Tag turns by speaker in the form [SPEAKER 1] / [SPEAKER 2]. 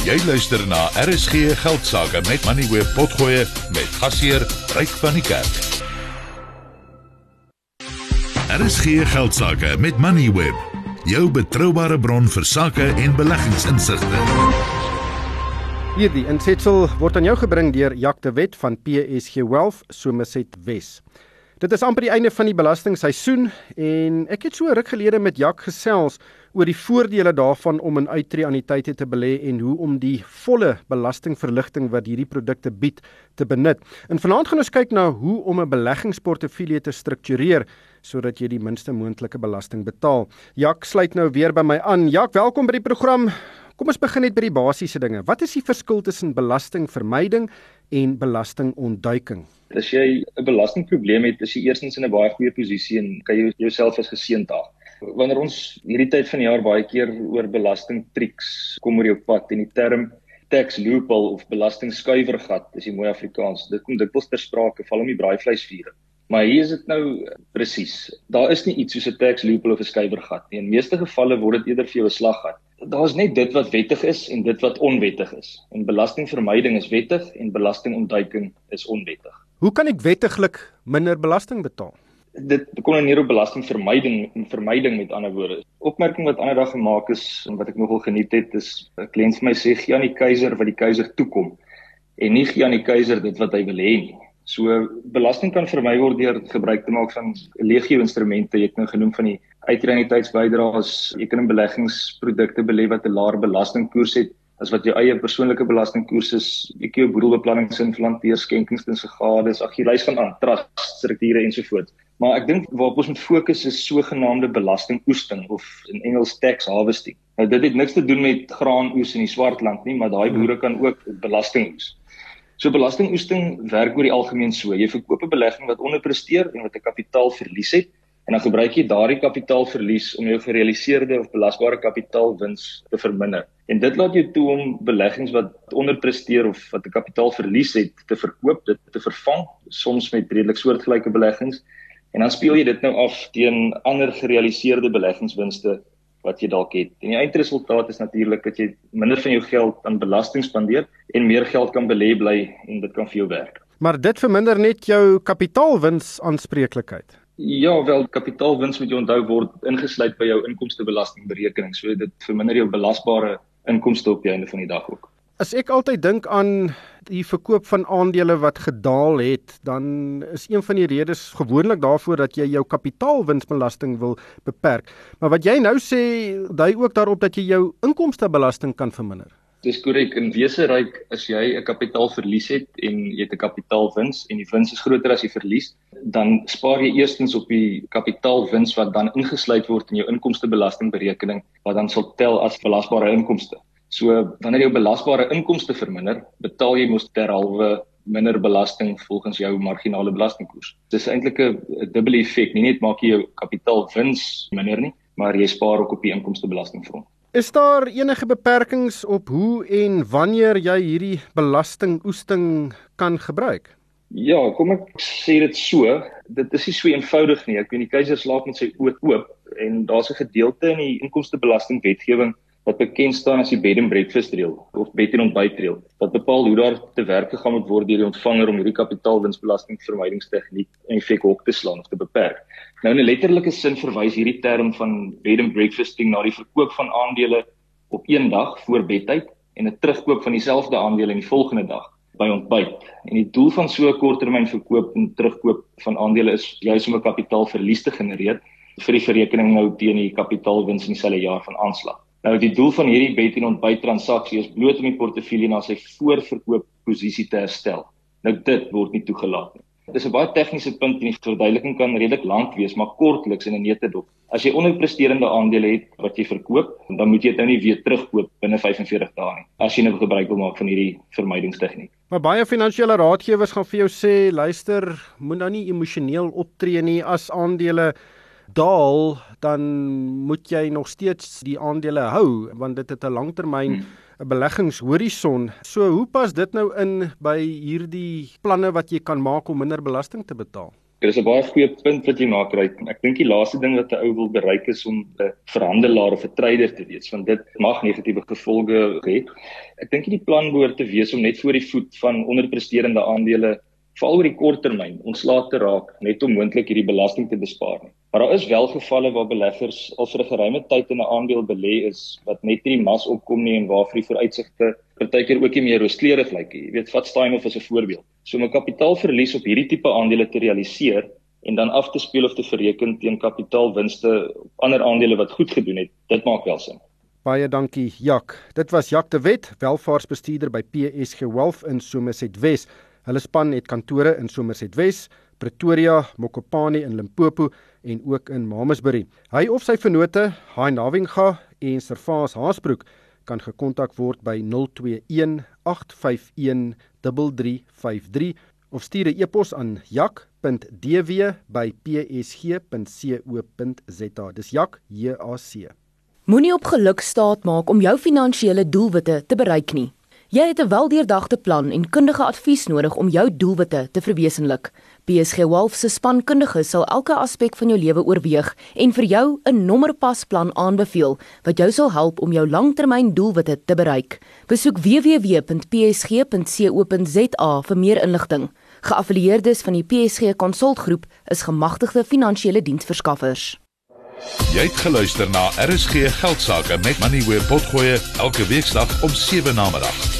[SPEAKER 1] Jy luister na RSG Geldsaake met Money Web Potgoe met gasheer Ryk van die Kerk. RSG Geldsaake met Money Web, jou betroubare bron vir sake en beleggingsinsigte.
[SPEAKER 2] Hierdie insetsel word aan jou gebring deur Jacques de Wet van PSG Wealth Somerset Wes. Dit is amper die einde van die belastingseisoen en ek het so ruk gelede met Jak gesels oor die voordele daarvan om in uittreë anniteite te belê en hoe om die volle belastingverligting wat hierdie produkte bied te benut. En vanaand gaan ons kyk na hoe om 'n beleggingsportefeulje te struktureer sodat jy die minste moontlike belasting betaal. Jak sluit nou weer by my aan. Jak, welkom by die program. Kom ons begin net by die basiese dinge. Wat is die verskil tussen belastingvermyding en belastingontduiking?
[SPEAKER 3] As jy 'n belastingprobleem het, is jy eerstens in 'n baie goeie posisie en kan jy jouself as geseënd daar. Wanneer ons hierdie tyd van die jaar baie keer oor belastingtriks kom oor jou pad en die term tax loophole of belastingskuiwergat, is die mooi Afrikaans. Dit kom dikwels ter sprake, val om die braaivleisvuur. Maar hier is dit nou presies. Daar is nie iets soos 'n tax loophole of 'n skuiwergat nie. In meeste gevalle word dit eerder vir jou 'n slaggat. Daar is net dit wat wettig is en dit wat onwettig is. En belastingvermyding is wettig en belastingontduiking is onwettig.
[SPEAKER 2] Hoe kan ek wettiglik minder belasting betaal?
[SPEAKER 3] Dit hier op belastingvermyding vermyding met ander woorde. Opmerking wat ander dag gemaak is en wat ek nogal geniet het is 'n kliënt vir my sê gee aan die keiser wat die keiser toekom en nie gee aan die keiser dit wat hy wil hê nie. So belasting kan vermy word deur gebruik te maak van legio instrumente, jy het nou genoem van die uitreiniteitsbydraes, jy kan in beleggingsprodukte belê wat 'n laer belastingkoers het as wat jou eie persoonlike belastingkoers is, bietjie jou boedelbeplanning sin verlanteer skenkings en segades, ag jy lys gaan aan, trust strukture ensovoorts. Maar ek dink waarop ons moet fokus is sogenaamde belastingoesting of in Engels tax harvesting. Nou dit het niks te doen met graanoes in die Swartland nie, maar daai boere kan ook belasting oes. So belastingoesting werk oor die algemeen so. Jy verkoop 'n belegging wat onderpresteer en wat 'n kapitaalverlies het en dan gebruik jy daardie kapitaalverlies om jou gerealiseerde of belasbare kapitaalwins te verminder. En dit laat jou toe om beleggings wat onderpresteer of wat 'n kapitaalverlies het te verkoop, dit te vervang, soms met redelik soortgelyke beleggings. En dan speel jy dit nou af teen ander gerealiseerde beleggingswinste wat jy dalk het. En die eindresultaat is natuurlik dat jy minder van jou geld aan belasting spandeer en meer geld kan belê bly en dit kan vir jou werk.
[SPEAKER 2] Maar dit verminder net jou kapitaalwins aanspreeklikheid.
[SPEAKER 3] Ja, wel kapitaalwins moet jy onthou word ingesluit by jou inkomstebelastingberekening. So dit verminder jou belasbare inkomste op die einde van die dag ook.
[SPEAKER 2] As ek altyd dink aan die verkoop van aandele wat gedaal het, dan is een van die redes gewoonlik daarvoor dat jy jou kapitaalwinsbelasting wil beperk. Maar wat jy nou sê, dui ook daarop dat jy jou inkomstebelasting kan verminder.
[SPEAKER 3] Dis korrek. In wese ryk as jy 'n kapitaalverlies het en jy het 'n kapitaalwins en die wins is groter as die verlies, dan spaar jy eerstens op die kapitaalwins wat dan ingesluit word in jou inkomstebelastingberekening wat dan sal tel as belasbare inkomste. So wanneer jou belasbare inkomste verminder, betaal jy mos terhalwe minder belasting volgens jou marginale belastingkoers. Dis eintlik 'n dubbele effek. Nie net maak jy jou kapitaalwins minder nie, maar jy spaar ook op die inkomstebelastingfront.
[SPEAKER 2] Is daar enige beperkings op hoe en wanneer jy hierdie belastingoesting kan gebruik?
[SPEAKER 3] Ja, kom ek sê dit so, dit is nie so eenvoudig nie. Ek weet die keiser slaap met sy oë oop en daar's 'n gedeelte in die inkomstebelastingwetgewing wat bekend staan as die bed and breakfast reël of bed and ontbyt reël wat bepaal hoe daar te werk gegaan moet word deur die ontvanger om hierdie kapitaalwinsbelastingvermydingstegniek in effek hok te slaan of te beperk. Nou in 'n letterlike sin verwys hierdie term van bed and breakfasting na die verkoop van aandele op een dag voor bedtyd en 'n terugkoop van dieselfde aandele in die volgende dag by ontbyt. En die doel van so 'n korttermyn verkoop en terugkoop van aandele is juis om 'n kapitaalverlies te genereer vir die verrekening nou teen die kapitaalwins in dieselfde jaar van aanslag. Nou die doel van hierdie bet en ontbyt transaksie is bloot om die portefeulje na sy voorverkoop posisie te herstel. Nou dit word nie toegelaat nie. Dit is 'n baie tegniese punt en die verduideliking kan redelik lank wees, maar kortliks in 'n neutedop. As jy onderpresterende aandele het wat jy verkoop, dan moet jy dit nou nie weer terugkoop binne 45 dae nie. As jy nou gebruik wil maak van hierdie vermydingstegniek.
[SPEAKER 2] Maar baie finansiële raadgewers gaan vir jou sê, luister, moet nou nie emosioneel optree nie as aandele daal, dan moet jy nog steeds die aandele hou want dit het 'n langtermyn 'n beleggingshorison. So hoe pas dit nou in by hierdie planne wat jy kan maak om minder belasting te betaal?
[SPEAKER 3] Dit is 'n baie goeie punt wat jy maak, Ryk. Ek dink die laaste ding wat 'n ou wil bereik is om 'n verhandelaar of 'n trader te wees, want dit mag negatiewe gevolge hê. Ek dink die plan behoort te wees om net voor die voet van onderpresterende aandele veral oor die kort termyn ontslae te raak net om moontlik hierdie belasting te bespaar nie. Maar daar is wel gevalle waar beleggers al vir 'n geruime tyd in 'n aandeel belê is wat net nie mas opkom nie en waarvoor die vooruitsigte partykeer ook nie meer rooskleurig lyk nie. Jy weet, vat Steinhoff as 'n voorbeeld. So om 'n kapitaalverlies op hierdie tipe aandele te realiseer en dan af te speel of te verreken teen kapitaalwinste op ander aandele wat goed gedoen het, dit maak wel sin.
[SPEAKER 2] Baie dankie, Jak. Dit was Jak de Wet, welvaartsbestuurder by PSG Wealth in Somerset West. Hulle span het kantore in Somerset West, Pretoria, Mokopane in Limpopo en ook in Mamasbury. Hy of sy vennote, Haai Navinga en Servaas Haasbroek kan gekontak word by 021 851 3353 of stuur 'n e-pos aan jak.dw@psg.co.za. Dis jak J A C.
[SPEAKER 4] Moenie op geluk staat maak om jou finansiële doelwitte te bereik nie. Jy het 'n weldeurdagte plan en kundige advies nodig om jou doelwitte te verwesenlik. PSG Wolf se spankundiges sal elke aspek van jou lewe oorweeg en vir jou 'n nommerpasplan aanbeveel wat jou sal help om jou langtermyndoelwitte te bereik. Besoek www.psg.co.za vir meer inligting. Geaffilieerdes van die PSG Konsultgroep is gemagtigde finansiële diensverskaffers.
[SPEAKER 1] Jy het geluister na RSG Geldsaake met Money where potgoe elke weeksdag om 7 na middag.